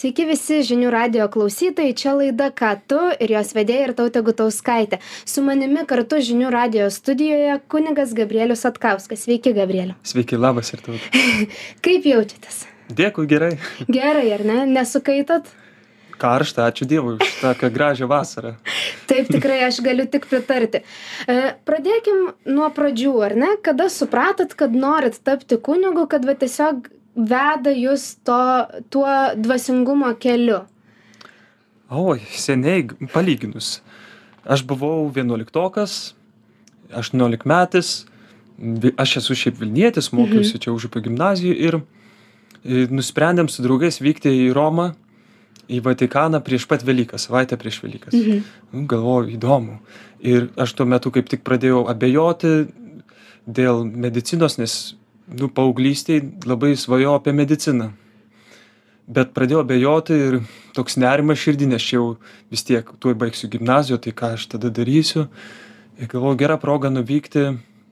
Sveiki visi žinių radio klausytojai, čia laida Ką tu ir jos vedėja ir tautė Gutauskaitė. Su manimi kartu žinių radio studijoje kunigas Gabrielius Atkauskas. Sveiki, Gabrieliu. Sveiki, labas ir tautė. Kaip jaučiatės? Dėkui, gerai. Gerai, ar ne? Nesukaitot? Karšta, ačiū Dievui už tokią gražią vasarą. Taip, tikrai aš galiu tik pritarti. E, pradėkim nuo pradžių, ar ne? Kada supratot, kad norit tapti kunigu, kad va tiesiog veda jūs to, tuo dvasingumo keliu? Oi, seniai palyginus. Aš buvau vienuoliktokas, 18 metais, aš esu šiaip Vilnietis, mokiausi mhm. čia užupio gimnazijoje ir nusprendėm su draugais vykti į Romą, į Vatikaną prieš pat Velykas, savaitę prieš Velykas. Mhm. Nu, galvoju, įdomu. Ir aš tuo metu kaip tik pradėjau abejoti dėl medicinos, nes nu, paauglystėj labai svajojau apie mediciną. Bet pradėjau abejoti ir toks nerimas širdį, nes jau vis tiek tuoj baigsiu gimnaziją, tai ką aš tada darysiu. Ir galvoju, gera proga nuvykti,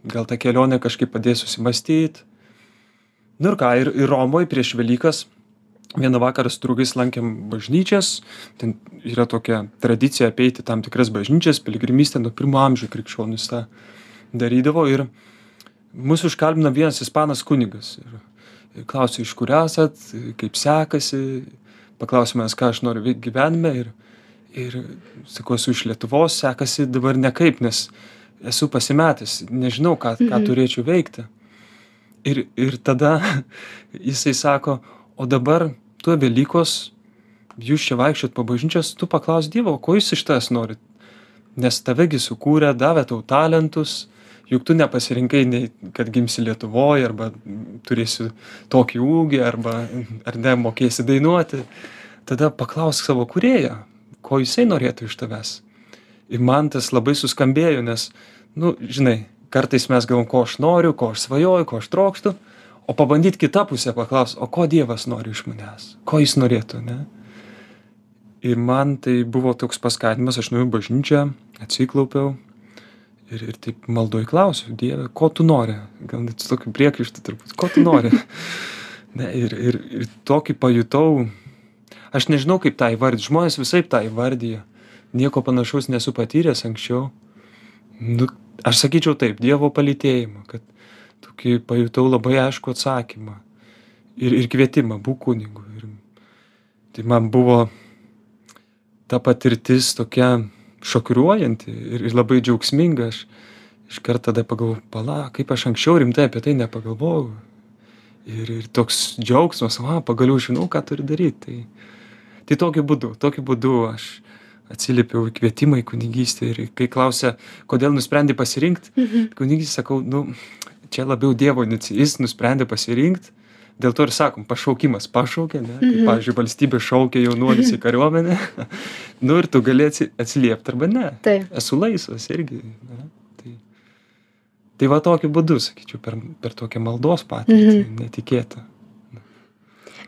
gal tą kelionę kažkaip padės susimastyti. Nu ir ką, ir, ir Romoje prieš Velykas vieną vakarą su draugais lankėm bažnyčias, ten yra tokia tradicija apeiti tam tikras bažnyčias, piligrimystė nuo pirmo amžiaus krikščionis tą darydavo ir mus užkalbino vienas ispanas kunigas ir, ir klausė, iš kur esat, kaip sekasi, paklausė manęs, ką aš noriu veikti gyvenime ir, ir sakau, esu iš Lietuvos, sekasi dabar nekaip, nes esu pasimetęs, nežinau, ką, ką mhm. turėčiau veikti. Ir, ir tada jisai sako, o dabar tu Velykos, jūs čia vaikščiot po bažnyčias, tu paklaus Dievo, ko jis iš tas norit. Nes tavegi sukūrė, davė tau talentus, juk tu nepasirinkai nei kad gimsi lietuvoj arba turėsi tokį ūgį arba ar ne mokėsi dainuoti. Tada paklausk savo kūrėją ko jisai norėtų iš tavęs. Ir man tas labai suskambėjo nes nu žinai kartais mes galvojam ko aš noriu ko aš svajoju ko aš trokštu o pabandyt kita pusė paklaust o ko dievas nori iš manęs? Ko jis norėtų ane ir man tai buvo toks paskatinimas aš nuėjau į bažnyčią atsiklaupiau ir ir taip maldoj klausiu dieve ko tu nori? Gal net su tokiu priekaištu turbūt ko tu nori? Ne ir ir ir tokį pajutau aš nežinau kaip tą įvardyt žmonės visaip tą įvardija nieko panašaus nesu patyręs anksčiau. Nu aš sakyčiau taip dievo palytėjimą kad tokį pajutau labai aiškų atsakymą ir ir kvietimą būk kunigu. Ir tai man buvo ta patirtis tokia šokiruojanti ir, ir labai džiaugsminga. Aš iškart tada pagalvojau, pala, kaip aš anksčiau rimtai apie tai nepagalvojau. Ir, ir toks džiaugsmas, va, pagaliau žinau, ką turiu daryti. Tai, tai tokiu būdu, tokiu būdu aš atsiliepiau į kvietimą į kunigystę ir kai klausia, kodėl nusprendė pasirinkti, mhm. kunigystę sakau, nu, čia labiau Dievo iniciatyva, jis nusprendė pasirinkti dėl to ir sakom pašaukimas pašaukia ane kaip Mhm. pavyzdžiui valstybė šaukia jaunuolius į kariuomenę nu ir tu gali atsi atsiliept arba ne. Taip. esu laisvas irgi ane tai tai va tokiu būdu sakyčiau per per tokią maldos patirtį Mhm. netikėtą.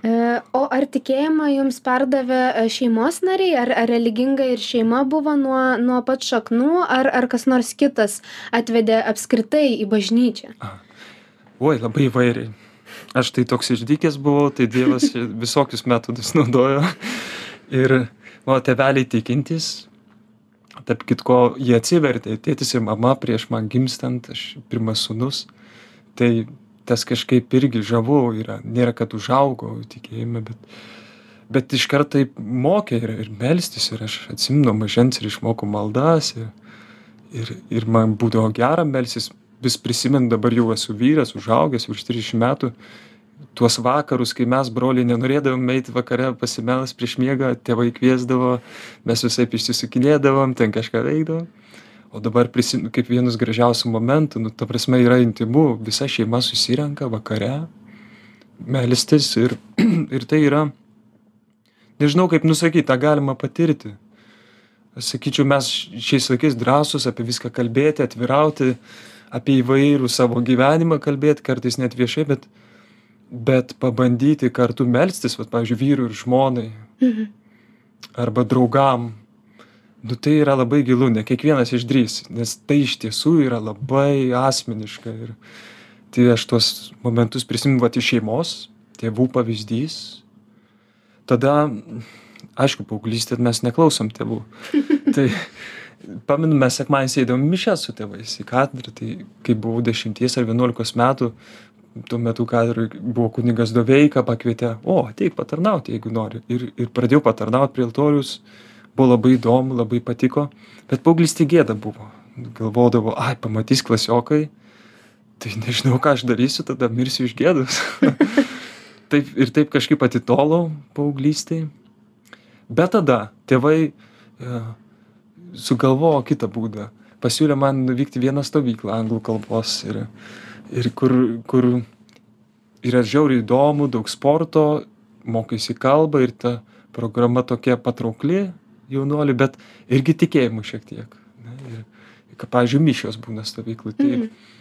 E, o ar tikėjimą jums perdavė e, šeimos nariai, ar, ar religinga ir šeima buvo nuo, nuo pat šaknų, ar, ar kas nors kitas atvedė apskritai į bažnyčią? oi labai įvairiai aš tai toks išdykęs buvau tai dievas visokius metodus naudojo. Ir mano tėveliai tikintys tarp kitko jie atsivertė tėtis ir mama prieš man gimstant aš pirmas sūnus tai tas kažkaip irgi žavu yra. Nėra kad užaugau tikėjime bet bet iškart taip mokė ir ir melstis ir aš atsimenu nuo mažens ir išmokau maldas ir ir ir man būdavo gera melstis vis prisimenu dabar jau esu vyras užaugęs virš trisdešim metų. Tuos vakarus kai mes broliai nenorėdavom eit vakare pasimelst prieš miegą tėvai kviesdavo mes visaip išsisukinėdavom ten kažką veikdavom. O dabar prisimenu kaip vienus gražiausių momentų nu ta prasme yra intymu visa šeima susirenka vakare melstis ir ir tai yra nežinau kaip nusakyt tą galima patirti. Aš sakyčiau mes šiais laikais drąsūs apie viską kalbėti atvirauti apie įvairų savo gyvenimą kalbėt kartais net viešai bet bet pabandyti kartu melstis vat pavyzdžiui vyrui ir žmonai Mhm. arba draugam nu tai yra labai gilu ne kiekvienas išdrįs nes tai iš tiesų yra labai asmeniška ir tai aš tuos momentus prisimenu iš šeimos tėvų pavyzdys tada, aišku, paauglystė mes neklausom tėvų. tai pamenu, mes sekmąjį sėdėm mišę su tėvais į katedrą, tai kai buvau 10 ar 11 metų, tuo metu katedrai buvo kunigas Doveika, pakvietė, o, ateik patarnauti, jeigu nori. Ir, ir pradėjau patarnauti prie altorius, buvo labai įdomu, labai patiko, bet paauglystė gėda buvo. Galvodavau, ai, pamatys klasiokai, tai nežinau, ką aš darysiu, tada mirsiu iš gėdos. taip, ir taip kažkaip atitolau paauglystėje. Bet tada tėvai ja, e, sugalvojo kitą būdą. Pasiūlė man nuvykti vieną stovyklą anglų kalbos ir, ir kur, kur yra žiauriai įdomu, daug sporto, mokaisi kalbą ir ta programa tokia patraukli jaunuoliui, bet irgi tikėjimu šiek tiek. Ne, ir, kad, pavyzdžiui, mišios būna stovyklai. Tai, mm.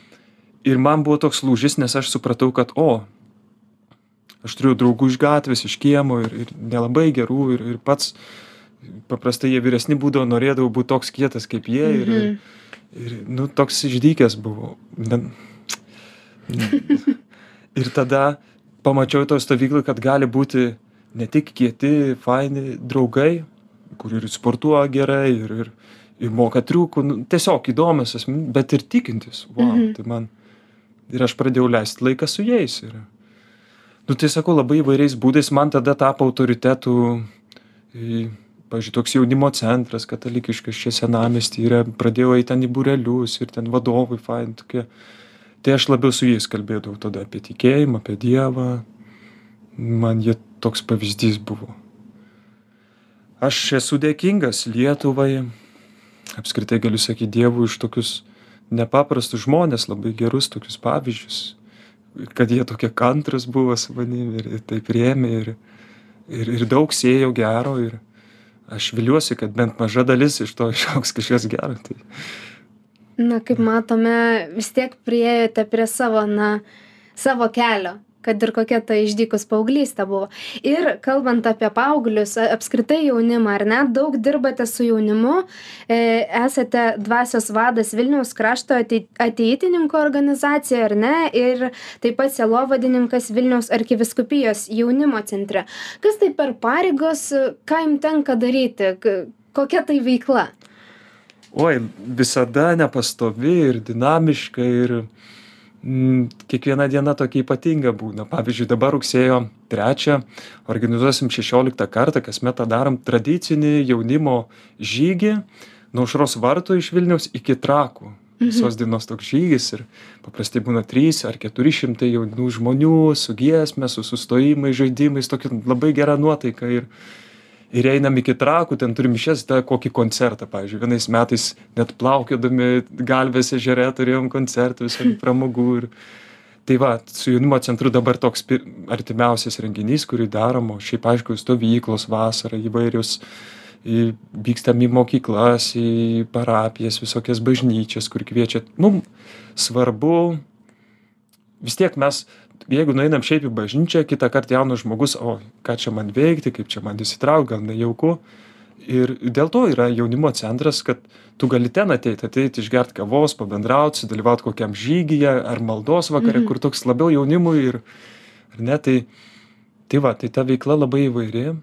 Ir man buvo toks lūžis, nes aš supratau, kad, o, aš turiu draugų iš gatvės, iš kiemo ir, ir nelabai gerų ir, ir pats, paprastai jie vyresni būdavo, norėdavau būti toks kietas kaip jie ir, mm -hmm. ir, nu, toks išdykęs. Ne, ir tada pamačiau toj stovyklai, kad gali būti ne tik kieti, faini draugai, kur ir sportuoja gerai, ir, ir, ir moka triukų, nu, tiesiog įdomias, bet ir tikintis. Wow, mhm. tai man. Ir aš pradėjau leisti laiką su jais. Ir, nu tai sakau labai įvairiais būdais man tada tapo autoritetu pavyzdžiui toks jaunimo centras katalikiškas čia senamiesty yra pradėjau eit ten į būrelius ir ten vadovai faini tokie. Tai aš labiau su jais kalbėdavau tada apie tikėjimą apie dievą. Man jie toks pavyzdys buvo. Aš esu dėkingas lietuvai. Apskritai galiu sakyt dievui už tokius nepaprastus žmones labai gerus tokius pavyzdžius. Kad jie tokie kantrūs buvo su manim ir, ir taip rėmė ir, ir, ir daug sėjo gero ir aš viliuosi, kad bent maža dalis iš to išauks kažkas gero. Tai... Na, kaip matome, vis tiek prieėjote prie savo, na, savo kelio kad ir kokia ta išdykus paauglystė buvo. Ir kalbant apie paauglius, apskritai jaunimą, ar ne, daug dirbate su jaunimu, e, esate dvasios vadas Vilniaus krašto ateitininkų organizacijoje, ar ne, ir taip pat selovadininkas Vilniaus arkiviskupijos jaunimo centre. Kas tai per pareigos, ką jums tenka daryti, kokia tai veikla? Oi, visada nepastovi ir dinamiška ir Mm, kiekviena diena tokia ypatinga būna. Pavyzdžiui, dabar rugsėjo 3 organizuosim 16 kartą, kasmet tą darom tradicinį jaunimo žygį nuo aušros vartų iš Vilniaus iki trakų. Mhm. Visos dienos toks žygis ir paprastai būna 3 ar 400 jaunų žmonių su giesmė, su sustojimais, žaidimais, tokia labai gera nuotaika. Ir, ir einam iki trakų ten turim mišias tada kokį koncertą pavyzdžiui vienais metais net plaukiodami galvės ežere turėjom koncertų visokių pramogų ir tai va su jaunimo centru dabar toks artimiausias renginys kurį darom o šiaip aišku stovyklos vasarą įvairios į vykstam į mokyklas į parapijas visokias bažnyčias kur kviečia mum svarbu vis tiek mes jeigu nueinam šiaip į bažnyčią kitąkart jaunas žmogus o ką čia man veikti kaip čia man įsitraukt gal nejauku ir dėl to yra jaunimo centras kad tu gali ten ateit ateit išgert kavos pabendraut sudalyvaut kokiam žygyje ar maldos vakare Mhm. kur toks labiau jaunimui ir ne tai tai va tai ta veikla labai įvairi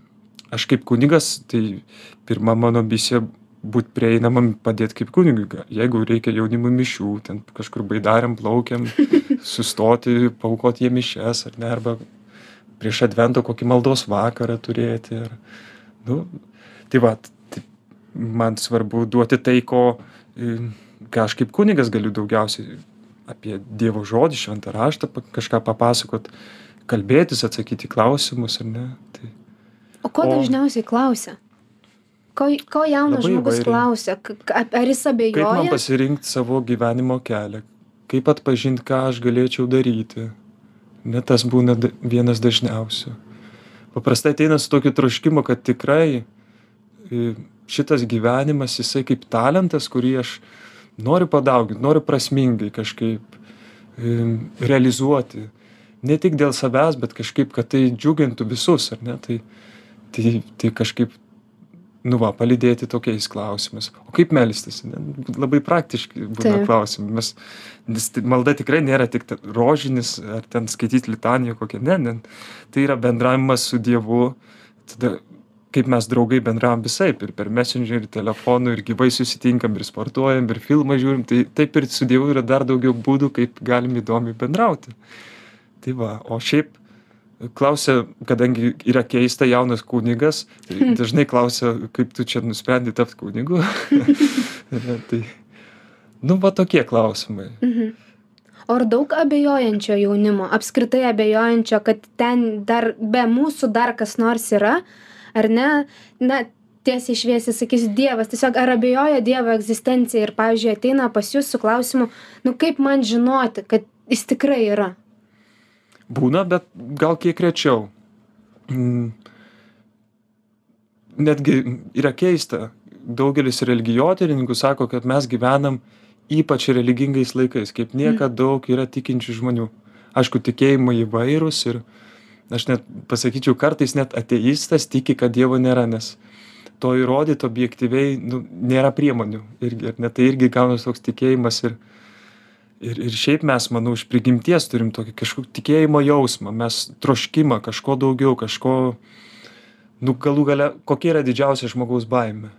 aš kaip kunigas tai pirma mano misija būt prieinamam padėt kaip kunigui jeigu reikia jaunimui mišių ten kažkur baidarėm plaukiam sustoti paaukot jiem mišias ar ne arba prieš adventą kokį maldos vakarą turėti ir nu tai vat tai man svarbu duoti tai ko ką aš kaip kunigas galiu daugiausiai apie dievo žodį šventą raštą kažką papasakot kalbėtis atsakyt į klausimus ar ne tai O ko dažniausiai klausia? Ko, ko jaunas žmogus įvairiai. klausia? Ar jis kaip man abejoja? pasirinkt savo gyvenimo kelią kaip atpažint ką aš galėčiau daryti ne tas būna vienas dažniausių paprastai ateina su tokiu troškimu kad tikrai šitas gyvenimas jisai kaip talentas kurį aš noriu padaugint noriu prasmingai kažkaip realizuoti ne tik dėl savęs bet kažkaip kad tai džiugintų visus ar ne tai tai tai kažkaip nu va palydėti tokiais klausimais. O kaip melstis? Labai praktiški būna klausimai. Mes nes malda tikrai nėra tik rožinis ar ten skaityt litaniją kokią. Ne ne. Tai yra bendravimas su dievu. Tada kaip mes draugai bendravom visaip ir per messengerį telefonu ir gyvai susitinkam ir sportuojam ir filmą žiūrim. Tai taip ir su dievu yra dar daugiau būdų kaip galim įdomiai bendrauti. Tai va o šiaip klausia kadangi yra keista jaunas kunigas tai dažnai klausia kaip tu čia nusprendei tapt kunigu tai nu va tokie klausimai Mhm. Ar daug abejojančio jaunimo, apskritai abejojančio, kad ten dar be mūsų dar kas nors yra, ar ne? Na, tiesiai šviesiai sakys Dievas, tiesiog ar abejoja Dievo egzistencija ir, pavyzdžiui, ateina pas jūs su klausimu, nu kaip man žinoti, kad jis tikrai yra? Būna bet gal kiek rečiau. Mm. netgi yra keista. Daugelis religijotyrininkų sako kad mes gyvenam ypač religingais laikais kaip niekad daug yra tikinčių žmonių. Aišku tikėjimai įvairūs ir aš net pasakyčiau kartais net ateistas tiki kad dievo nėra nes to įrodyt objektyviai nu nėra priemonių irgi ar ne? Tai irgi gaunas toks tikėjimas ir ir ir šiaip mes manau iš prigimties turim tokį kažkokį tikėjimo jausmą. Mes troškimą kažko daugiau kažko nu galų gale kokia yra didžiausia žmogaus baimė?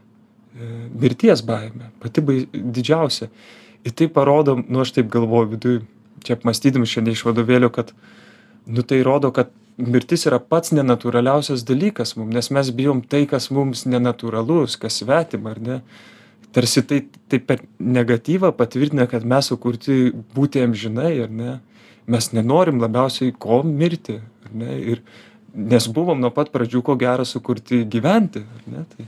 E, mirties baimė. Pati bai didžiausia. Ir tai parodo nu aš taip galvoju viduj čia apmąstydamas šiandien iš vadovėlio kad nu tai rodo kad mirtis yra pats nenatūraliausias dalykas mum nes mes bijom tai kas mums nenatūralus kas svetima ar ne tarsi tai tai per negatyvą patvirtina kad mes sukurti būti amžinai ar ne? Mes nenorim labiausiai ko mirti ar ne? Ir nes buvom nuo pat pradžių ko gero sukurti gyventi ar ne? Tai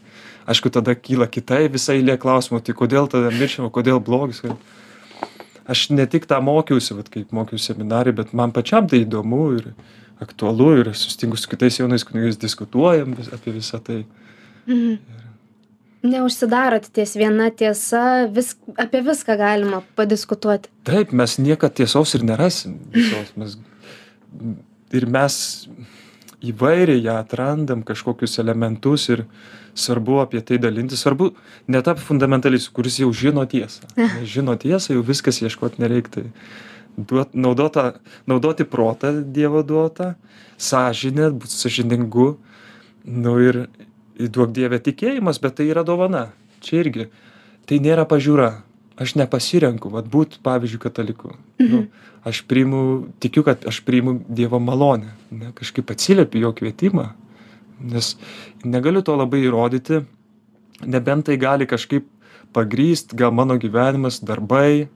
aišku tada kyla kita visa eilė klausimų tai kodėl tada mirštam o kodėl blogis? Aš ne tik tą mokiausi vat kaip mokiausi seminarijoj bet man pačiam tai įdomu ir aktualu ir susitinku su kitais jaunais kunigais diskutuojam vis apie visa tai. Mhm. Neužsidarot ties viena tiesa, vis, apie viską galima padiskutuoti. taip mes niekad tiesos ir nerasim. Visos mes ir mes įvairiai ją atrandam kažkokius elementus ir svarbu apie tai dalintis. Svarbu netapt fundamentalistu kuris jau žino tiesą. Nes žino tiesą jau viskas ieškot nereik tai duot naudot tą naudoti protą dievo duotą sąžinę būt sąžiningu. Nu ir duok dieve tikėjimas bet tai yra dovana. Čia irgi tai nėra pažiūra. Aš nepasirenku vat būt pavyzdžiui kataliku. Nu aš priimu tikiu kad aš priimu dievo malonę ne kažkaip atsiliepiu jo kvietimą nes negaliu to labai įrodyti nebent tai gali kažkaip pagrįst gal mano gyvenimas darbai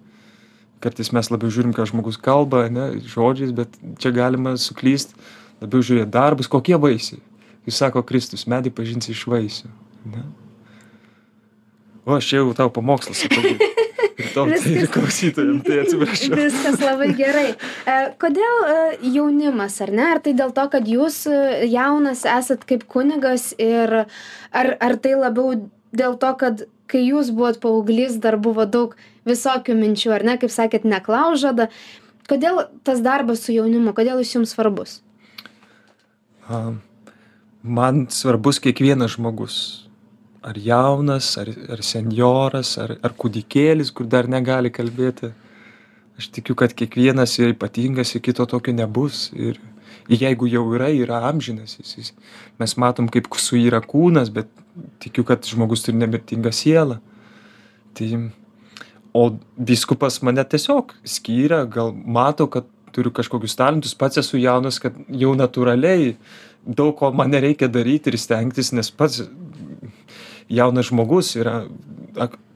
kartais mes labiau žiūrim ką žmogus kalba ane žodžiais bet čia galima suklyst labiau žiūrėt darbus kokie vaisiai kaip sako kristus medį pažinsi iš vaisių ane o aš jau tau pamokslą sakau ir tau tai ir klausytojam tai atsiprašau Viskas labai gerai. E, Kodėl e, jaunimas, ar ne? Ar tai dėl to, kad jūs e, jaunas esat kaip kunigas ir ar, ar tai labiau dėl to, kad kai jūs buvot paauglys, dar buvo daug visokių minčių, ar ne, kaip sakėt, neklaužada. Kodėl tas darbas su jaunimu, kodėl jis jums svarbus? A, man svarbus kiekvienas žmogus. Ar jaunas ar ar senjoras ar ar kūdikėlis kur dar negali kalbėti. Aš tikiu kad kiekvienas yra ypatingas ir kito tokio nebus. Ir jeigu jau yra yra amžinas jis jis mes matom kaip suyra kūnas bet tikiu kad žmogus turi nemirtingą sielą. Tai o vyskupas mane tiesiog skyrė gal mato kad turiu kažkokius talentus. Pats esu jaunas kad jau natūraliai daug ko man nereikia daryti ir stengtis nes pats jaunas žmogus yra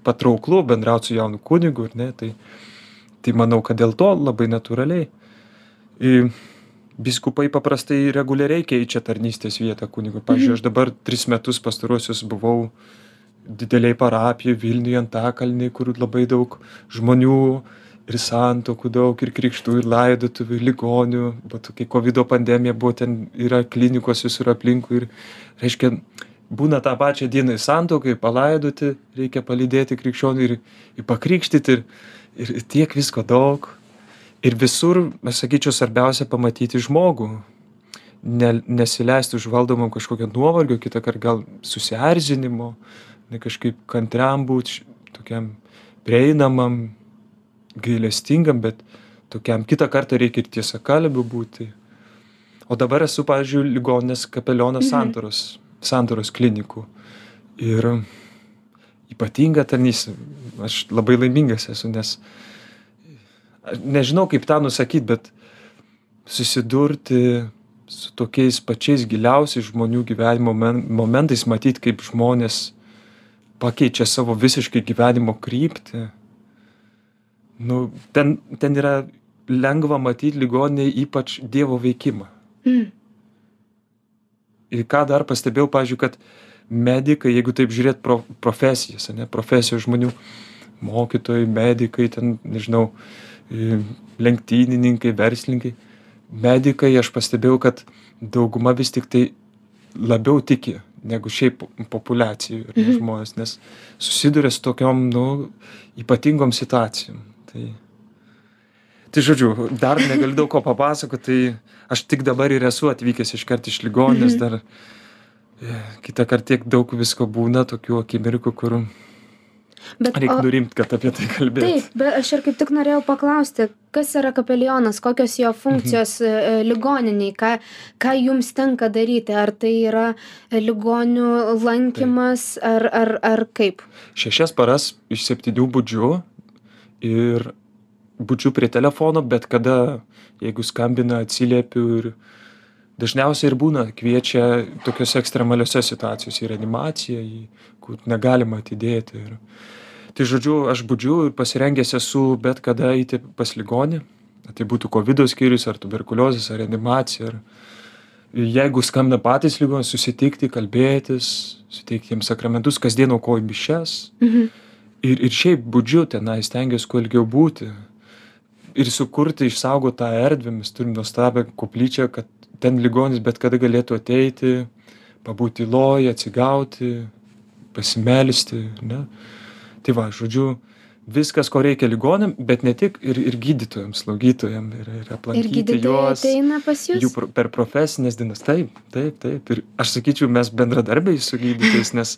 patrauklu bendraut su jaunu kunigu ne tai tai manau kad dėl to labai natūraliai. I vyskupai paprastai reguliariai keičia tarnystės vietą kunigo pavyzdžiui aš dabar tris metus pastaruosius buvau didelėj parapijoj vilniuj antakalny kur labai daug žmonių ir santuokų daug ir krikštų ir laidotuvių ir ligonių. Vat kai kovido pandemija buvo ten yra klinikos visur aplinkui ir reiškia būna tą pačią dieną ir santuoka ir palaidoti reikia palydėti krikščionį ir ir pakrikštyt ir ir tiek visko daug. Ir visur aš sakyčiau svarbiausia pamatyti žmogų. Ne nesileist užvaldomam kažkokio nuovargio kitąkart gal susierzinimo ne kažkaip kantriam būt tokiam prieinamam gailestingam bet tokiam kitą kartą reikia ir tiesiakalbiu būti. O dabar esu pavyzdžiui ligoninės kapelionas santaros santaros klinikų. Ir ypatinga tarnystė aš labai laimingas esu nes nežinau kaip tą nusakyt bet susidurti su tokiais pačiais giliausiais žmonių gyvenimo men momentais matyt kaip žmonės pakeičia savo visiškai gyvenimo kryptį nu ten ten yra lengva matyt ligoninėj ypač dievo veikimą. Mm. ir ką dar pastebėjau pavyzdžiui kad medikai jeigu taip žiūrėt pro profesijas ane profesijos žmonių mokytojai medikai ten nežinau lenktynininkai verslininkai medikai aš pastebėjau kad dauguma vis tiktai labiau tiki negu šiaip populiacijoj ar ne žmonės nes susiduria su tokiom nu ypatingom situacijom tai tai žodžiu dar negaliu daug ko papasakot tai aš tik dabar ir esu atvykęs iškart iš ligoninės dar e, kitąkart tiek daug visko būna tokių akimirkų kur Bet, reik o, nurimt kad apie tai kalbėt taip, bet aš ir kaip tik norėjau paklausti, kas yra kapelionas, kokios jo funkcijos Mhm. ligoniniai, ką, ką jums tenka daryti, ar tai yra ligonių lankymas, ar, ar, ar kaip? šešias paras iš septynių budžiu ir budžiu prie telefono bet kada jeigu skambina atsiliepiu ir dažniausiai ir būna kviečia tokiose ekstremaliose situacijose į reanimaciją į kur negalima atidėti ir tai žodžiu aš budžiu ir pasirengęs esu bet kada eiti pas ligonį tai būtų kovido skyrius ar tuberkuliozės ar reanimacija ar jeigu skambina patys ligonys susitikti kalbėtis suteikti jiems sakramentus kasdien aukoju mišias Mhm. Ir ir šiaip budžiu tenai stengiuos kuo ilgiau būti. Ir sukurti išsaugot tą erdvę mes turim nuostabią koplyčią kad ten ligonis bet kada galėtų ateiti pabūt tyloj atsigauti pasimelsti ne? Tai va žodžiu viskas ko reikia ligoniam bet ne tik ir ir gydytojam slaugytojam ir ir Ir aplankyti gydytojai juos ateina pas jų jūs? pro- per profesines dienas. Taip taip taip. Ir aš sakyčiau mes bendradarbiai su gydytojais nes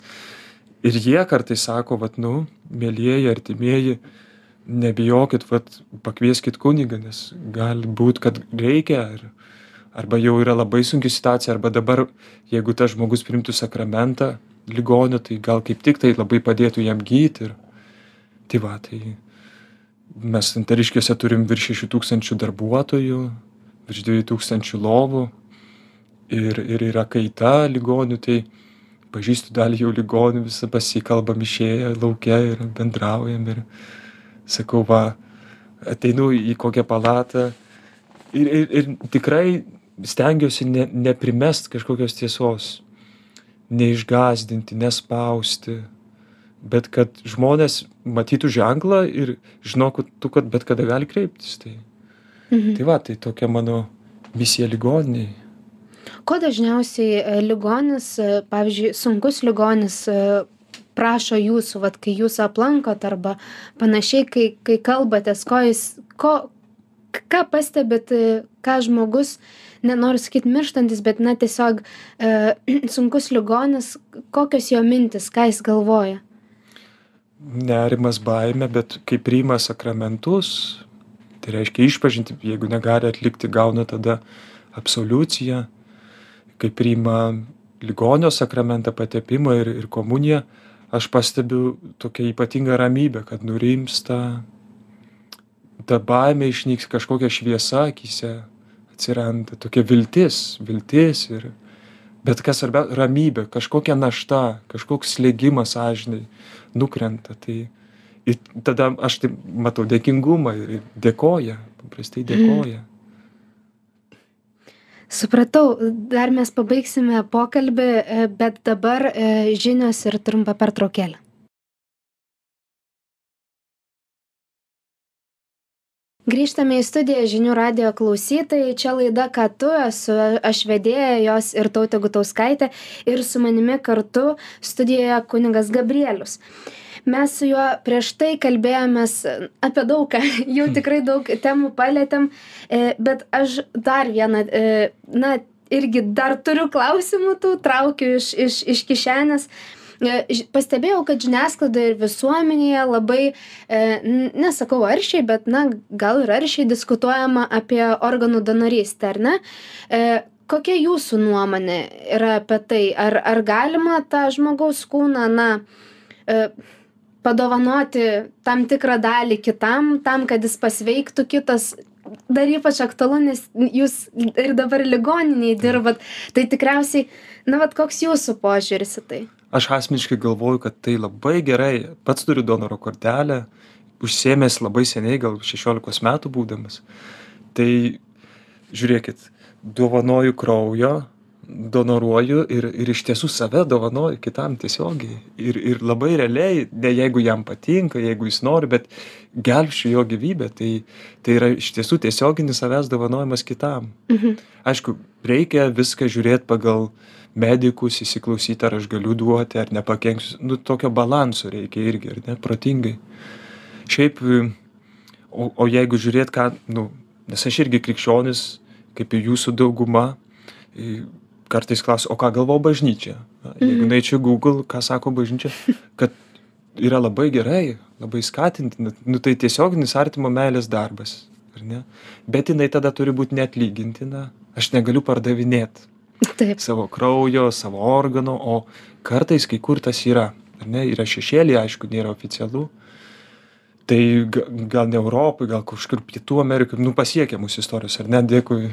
ir jie kartais sako vat nu mielieji artimieji nebijokit vat pakvieskit kunigą nes gali būt kad reikia ar arba jau yra labai sunki situacija arba dabar jeigu tas žmogus priimtų sakramentą ligonio tai gal kaip tik tai labai padėtų jam gyt ir tai va tai mes santariškėse turim virš šešių tūkstančių darbuotojų virš dviejų tūkstančių lovų ir ir yra kaita ligonių tai pažįstu dalį jau ligonių visi pasikalbam išėję lauke ir bendraujam ir sakau va ateinu į kokią palatą. Ir ir ir tikrai stengiuosi ne neprimest kažkokios tiesos neišgąsdinti nespausti bet kad žmonės matytų ženklą ir žinotų kad bet kada gali kreiptis tai. Mhm. tai va tai tokia mano misija ligoninėj Ko dažniausiai e, ligonis, e, pavyzdžiui, sunkus ligonis e, prašo jūsų, vat, kai jūs aplankot arba panašiai, kai, kai kalbatės, ko jis, ko, ką pastebit, ką žmogus, nenoriu sakyti mirštantis, bet na tiesiog e, sunkus ligonis, kokios jo mintis, ką jis galvoja. nerimas baimė bet kai priima sakramentus tai reiškia išpažintį jeigu negali atlikti gauna tada absoliuciją kai priima ligonio sakramentą patepimą ir ir komuniją aš pastebiu tokią ypatingą ramybę kad nurimsta ta baimė išnyks kažkokia šviesa akyse atsiranda tokia viltis viltis ir bet kas svarbia ramybė kažkokia našta kažkoks slėgimas sąžinėj nukrenta tai ir tada aš taip matau dėkingumą ir dėkoja paprastai dėkoja Supratau, dar mes pabaigsime pokalbį, e, bet dabar e, žinios ir trumpa pertraukėlė. Grįžtame į studiją žinių radio klausytojai. Čia laida, ką tu esu, aš vedėja jos ir tautė Gutauskaitė ir su manimi kartu studijoje kuningas Gabrielius. Mes su juo prieš tai kalbėjomės apie daugą, jau tikrai daug temų palėtėm, e, bet aš dar vieną, e, na, irgi dar turiu klausimų tų, traukiu iš, iš, iš kišenės. E, Pastebėjau, kad žiniasklaida ir visuomenėje labai, nesakau aršiai, bet, na, gal ir aršiai diskutuojama apie organų donorystę, ar ne? Kokia jūsų nuomonė yra apie tai ar ar galima tą žmogaus kūną na padovanoti tam tikrą dalį kitam tam kad jis pasveiktų kitas. Dar ypač aktualu nes jūs ir dabar ligoninėj dirbat. Tai tikriausiai na vat koks jūsų požiūris į tai? Aš asmeniškai galvoju kad tai labai gerai. Pats turiu donoro kortelę užsiėmęs labai seniai gal šešiolikos metų būdamas. Tai žiūrėkit dovanoju kraujo donoruoju ir ir iš tiesų save dovanoju kitam tiesiogiai. Ir ir labai realiai ne jeigu jam patinka jeigu jis nori bet gelbsčiu jo gyvybę. Tai tai yra iš tiesų tiesioginis savęs dovanojimas kitam. Mhm. aišku reikia viską žiūrėt pagal medikus įsiklausyt ar aš galiu duoti ar nepakenksiu. Nu tokio balanso reikia irgi ar ne protingai. Šiaip o o jeigu žiūrėt ką nu nes aš irgi krikščionis kaip ir jūsų dauguma kartais klausia o ką galvoja bažnyčia? Jeigu nueičiau į google ką sako bažnyčia kad yra labai gerai labai skatintina nu tai tiesioginis artimo meilės darbas ar ne? Bet jinai tada turi būt neatlygintina. Aš negaliu pardavinėt taip. savo kraujo savo organų o kartais kai kur tas yra ar ne? Yra šešėlyje aišku nėra oficialu tai ga gal ne europoj gal kažkur pietų amerikoj nu pasiekia mus istorijos ar ne? Dėkui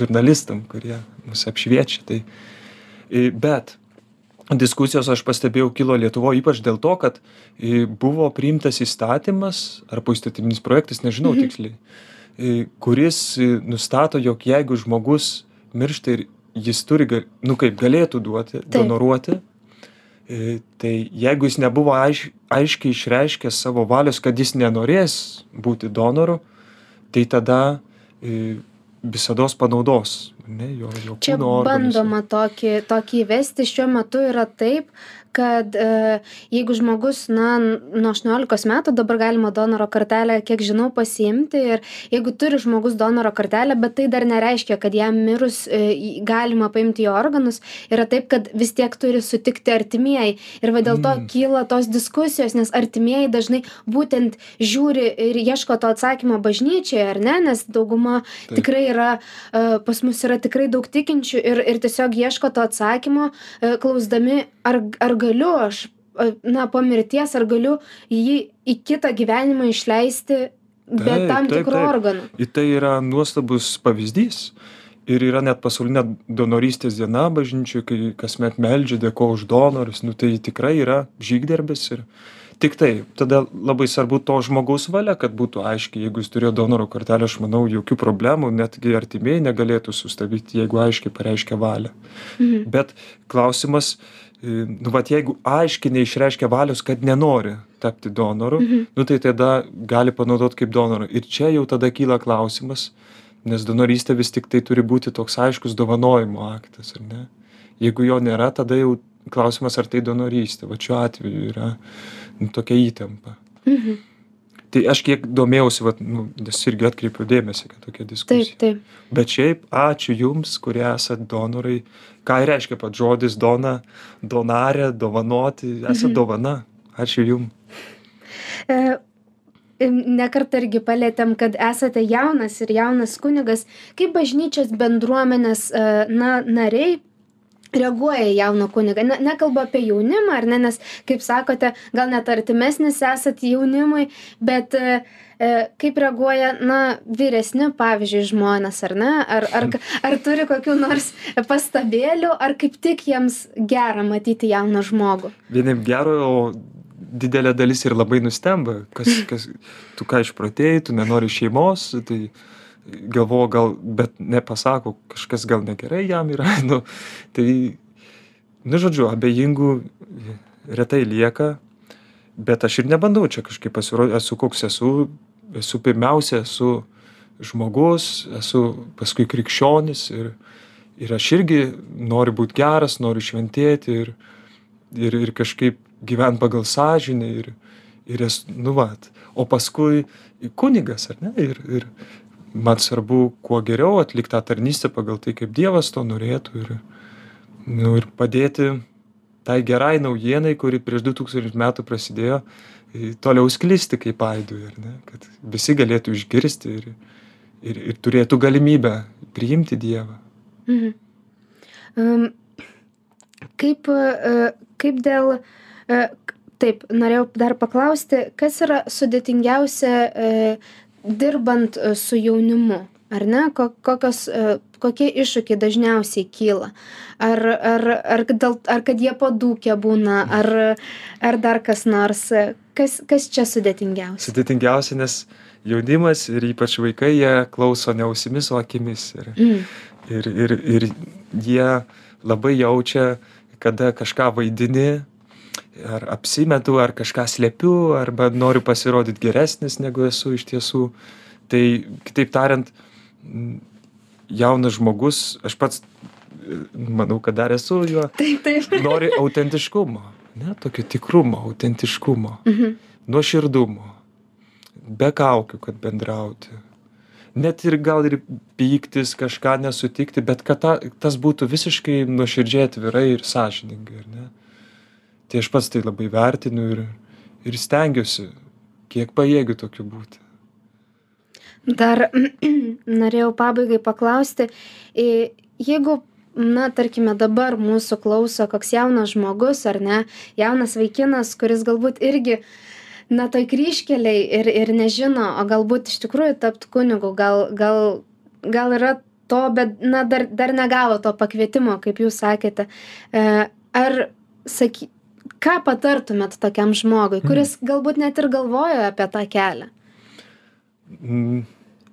žurnalistam kurie mus apšviečia tai. Bet diskusijos aš pastebėjau kilo lietuvoj ypač dėl to kad buvo priimtas įstatymas ar poįstatyminis projektas nežinau Mhm. tiksliai kuris nustato jog jeigu žmogus miršta ir jis turi nu kaip galėtų duoti donoruoti tai jeigu jis nebuvo aiš aiškiai išreiškęs savo valios kad jis nenorės būti donoru tai tada i visados panaudos ne jo jo čia bandoma tokį tokį įvesti šiuo metu yra taip kad e, jeigu žmogus na nuo aštuoniolikos metų dabar galima donoro kortelę kiek žinau pasiimti ir jeigu turi žmogus donoro kortelę bet tai dar nereiškia kad jam mirus e, galima paimti jo organus yra taip kad vis tiek turi sutikti artimieji ir va dėl to Mm. kyla tos diskusijos nes artimieji dažnai būtent žiūri ir ieško to atsakymo bažnyčioje ar ne nes dauguma Taip. tikrai yra e, pas mus yra tikrai daug tikinčių ir ir tiesiog ieško to atsakymo e, klausdami ar ar galiu aš e, na po mirties ar galiu jį į kitą gyvenimą išleisti be Taip, tam tikrų organų Ir tai yra nuostabus pavyzdys. Ir yra net pasaulinė donorystės diena bažnyčioj, kai kasmet meldžia, dėko už donorus. Nu, tai tikrai yra žygdarbis. Ir tik tai, tada labai svarbu to žmogaus valia, kad būtų aiškiai, jeigu jis turėjo donoro kortelę, aš manau, jokių problemų, netgi artimieji negalėtų sustabdyti, jeigu aiškiai pareiškia valią. Mhm. Bet klausimas, e, nu, vat jeigu aiškiai neišreiškia valios, kad nenori tapti donoru, Mhm. nu tai tada gali panaudot kaip donorą. Ir čia jau tada kyla klausimas, nes donorystė vis tik tai turi būti toks aiškus dovanojimo aktas, ar ne? Jeigu jo nėra, tada jau klausimas, ar tai donorystė. Va šiuo atveju yra tokia įtampa. Mhm. Tai aš kiek domėjausi, vat, nu, nes irgi atkreipiau dėmesį, kad tokia diskusija. taip taip Bet šiaip ačiū Jums, kurie esat donorai. Ką reiškia pat žodis dona, donarė, dovanoti, esat Mhm. dovana. Ačiū Jums. E, ne kartą irgi palėtėm, kad esate jaunas ir jaunas kunigas. Kaip bažnyčios bendruomenės e, na, nariai reaguoja į jauną kunigą? Ne, nekalbu apie jaunimą, ar ne, nes, kaip sakote, gal net artimesnis esat jaunimui, bet e, e, kaip reaguoja, na, vyresni, pavyzdžiui, žmonės, ar ne? Ar, ar, ar turi kokių nors pastabėlių, ar kaip tik jiems gera matyti jauną žmogų? Vieniem gero, o didelė dalis ir labai nustemba. Kas, kas, tu ką išprotėjai, tu nenori šeimos, tai galvoju gal, bet nepasako, kažkas gal negerai jam yra. Nu, tai, nu žodžiu, abejingų retai lieka, bet aš ir nebandau čia kažkaip pasirodyti, esu koks esu, esu pirmiausia, esu žmogus, esu paskui krikščionis ir, ir aš irgi noriu būti geras, noriu šventėti ir, ir, ir kažkaip gyventi pagal sąžinę ir, ir es, nu vat, o paskui kunigas, ar ne? Ir, ir man svarbu, kuo geriau atlikti tą tarnystę pagal tai, kaip Dievas to norėtų ir, nu, ir padėti tai gerai naujienai, kuri prieš 2000 metų prasidėjo, toliau sklisti kaip aidui? Kad visi galėtų išgirsti ir, ir, ir turėtų galimybę priimti Dievą. Mhm. Um, kaip, uh, kaip dėl, uh, taip, norėjau dar paklausti, kas yra sudėtingiausia uh, dirbant uh, su jaunimu, ar ne? Ko, kokios, uh, kokie iššūkiai dažniausiai kyla? Ar, ar, ar, dėl, ar kad jie padūkė būna, ar, ar dar kas nors? Kas, kas čia sudėtingiausia? Sudėtingiausia, nes jaunimas ir ypač vaikai, jie klauso ne ausimis, o akimis. Ir, Mm. ir, ir, ir jie labai jaučia, kada kažką vaidini, ar apsimetu, ar kažką slėpiu, arba noriu pasirodyti geresnis, negu esu iš tiesų. Tai kitaip tariant, jaunas žmogus, aš pats manau, kad dar esu juo, Taip, taip. nori autentiškumo, ne, tokio tikrumo, autentiškumo, Mhm. nuoširdumo, be kaukių, kad bendrauti. Net ir gal ir pyktis, kažką nesutikti, bet kad ta, tas būtų visiškai nuoširdžiai atvirai ir sąžiningai, ar ne? Tai aš pats tai labai vertinu ir, ir stengiuosi, kiek pajėgiu tokiu būti. Dar norėjau pabaigai paklausti, jeigu, na, tarkime, dabar mūsų klauso koks jaunas žmogus ar ne, jaunas vaikinas, kuris galbūt irgi, na, toj kryškeliai ir, ir nežino, o galbūt iš tikrųjų tapti kunigu, gal, gal, gal yra to, bet, na, dar, dar negavo to pakvietimo, kaip jūs sakėte. E, Ar, saky, ką patartumėt tokiam žmogui, kuris galbūt net ir galvoja apie tą kelią? Mm,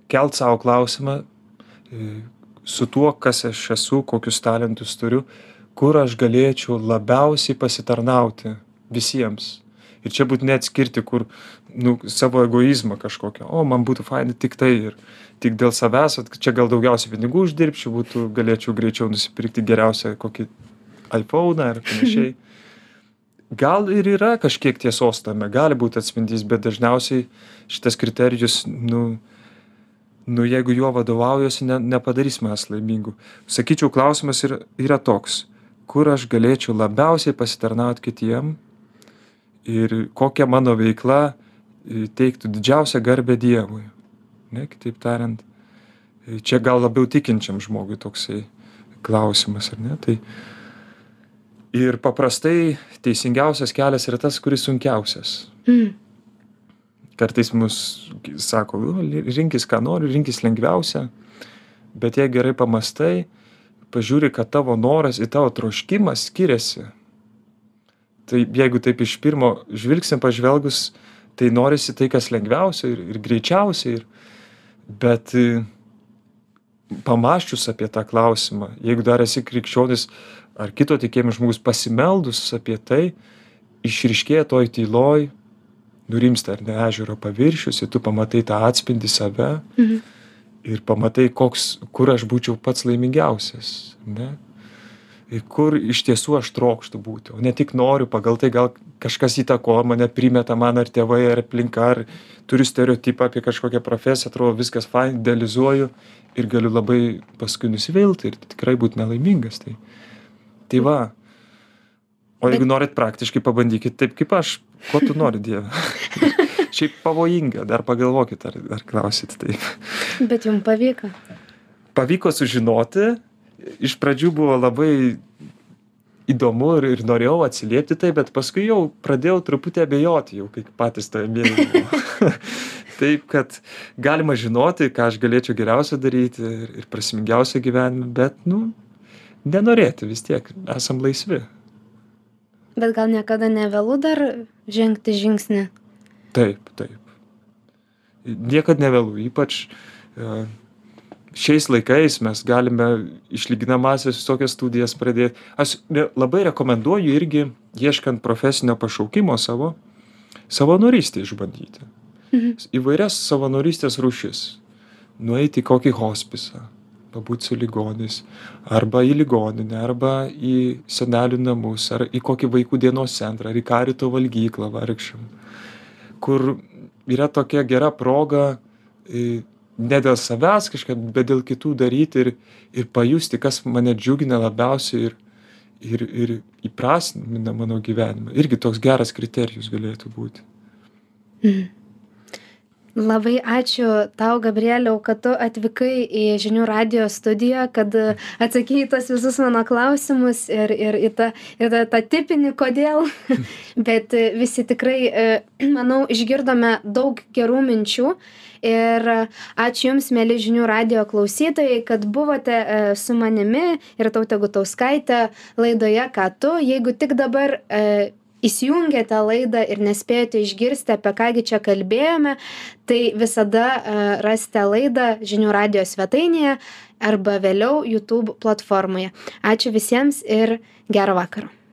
Kelt savo klausimą e, su tuo, kas aš esu, kokius talentus turiu, kur aš galėčiau labiausiai pasitarnauti visiems. Ir čia būtų neatskirti, kur nu, savo egoizmą kažkokią, o man būtų fainai tik tai ir tik dėl savęs, vat čia gal daugiausiai pinigų uždirbčiau, būtų, galėčiau greičiau nusipirkti geriausią kokį iPhone ar panašiai. Gal ir yra kažkiek tiesos tame, gali būti atspindys, bet dažniausiai šitas kriterijus, nu, nu jeigu juo vadovaujuosi, ne, nepadarys mes laimingų. Sakyčiau, klausimas yra, yra toks, kur aš galėčiau labiausiai pasitarnauti kitiem ir kokia mano veikla e, teiktų didžiausią garbę Dievui. Ne, kitaip tariant, e, čia gal labiau tikinčiam žmogui toksai klausimas, ar ne? Tai, ir paprastai teisingiausias kelias yra tas, kuris sunkiausias. Mm. Kartais mus sako, "Nu, rinkis ką nori, rinkis lengviausią, bet jei gerai pamastai, pažiūri, kad tavo noras ir tavo troškimas skiriasi. Tai jeigu taip iš pirmo žvilgsnio pažvelgus, tai norisi tai, kas lengviausia ir, ir greičiausia. Ir, bet e, pamaščius apie tą klausimą, jeigu dar esi krikščionis ar kito tikėjimo žmogus pasimeldus apie tai, išriškėja toj tyloj, nurimsta ar ne ežero paviršius ir tu pamatai tą atspindį save Mhm. ir pamatai, koks, kur aš būčiau pats laimingiausias. Ne? Ir kur iš tiesų aš trokštų būti, o ne tik noriu, pagal tai gal kažkas įtakoja mane, primeta man ar tėvai, ar aplinka, ar turiu stereotipą apie kažkokią profesiją, atrodo viskas fain, idealizuoju ir galiu labai paskui nusivilti ir tikrai būti nelaimingas. Tai, tai va. O jeigu norit praktiškai, pabandykit taip kaip aš. Ko tu nori, Dieve? Šiaip pavojinga, dar pagalvokit, ar, ar klausit taip. Bet jums pavyko. Pavyko sužinoti, iš pradžių buvo labai įdomu ir, ir norėjau atsiliepti tai, bet paskui jau pradėjau truputį abejoti, jau kaip patys to mėlyni. Taip, kad galima žinoti, ką aš galėčiau geriausia daryti ir, ir prasmingiausia gyvenime, bet, nu, nenorėti vis tiek, esam laisvi. Bet gal niekada nevėlu dar žengti žingsnį? Taip, taip. Niekad nevėlu, ypač e, šiais laikais mes galime išlyginamasias visokias studijas pradėti. Aš labai rekomenduoju irgi, ieškant profesinio pašaukimo savo, savanorystę išbandyti. Mhm. Įvairias savanorystės rušis. Nueiti į kokį hospisą, pabūti su ligonis, arba į ligoninę, arba į senelių namus, ar į kokį vaikų dienos centrą, ar į karito valgyklą vargšam kur yra tokia gera proga e, ne dėl savęs kažką, bet dėl kitų daryti ir, ir pajusti, kas mane džiugina labiausiai ir, ir, ir įprasmina mano gyvenimą. Irgi toks geras kriterijus galėtų būti. Labai ačiū tau gabrieliau kad tu atvykai į žinių radijo studiją kad atsakei į tuos visus mano klausimus ir ir į tą ir tą, tą tipinį kodėl. Bet visi tikrai e, manau išgirdome daug gerų minčių. Ir ačiū Jums, mėly žinių radio klausytojai, kad buvote e, su manimi ir tautė Gutauskaitė laidoje, ką tu, jeigu tik dabar e, įsijungėte laidą ir nespėjote išgirsti, apie kągi čia kalbėjome, tai visada uh, rasite laidą žinių radio svetainėje arba vėliau YouTube platformoje. Ačiū visiems ir gero vakaro.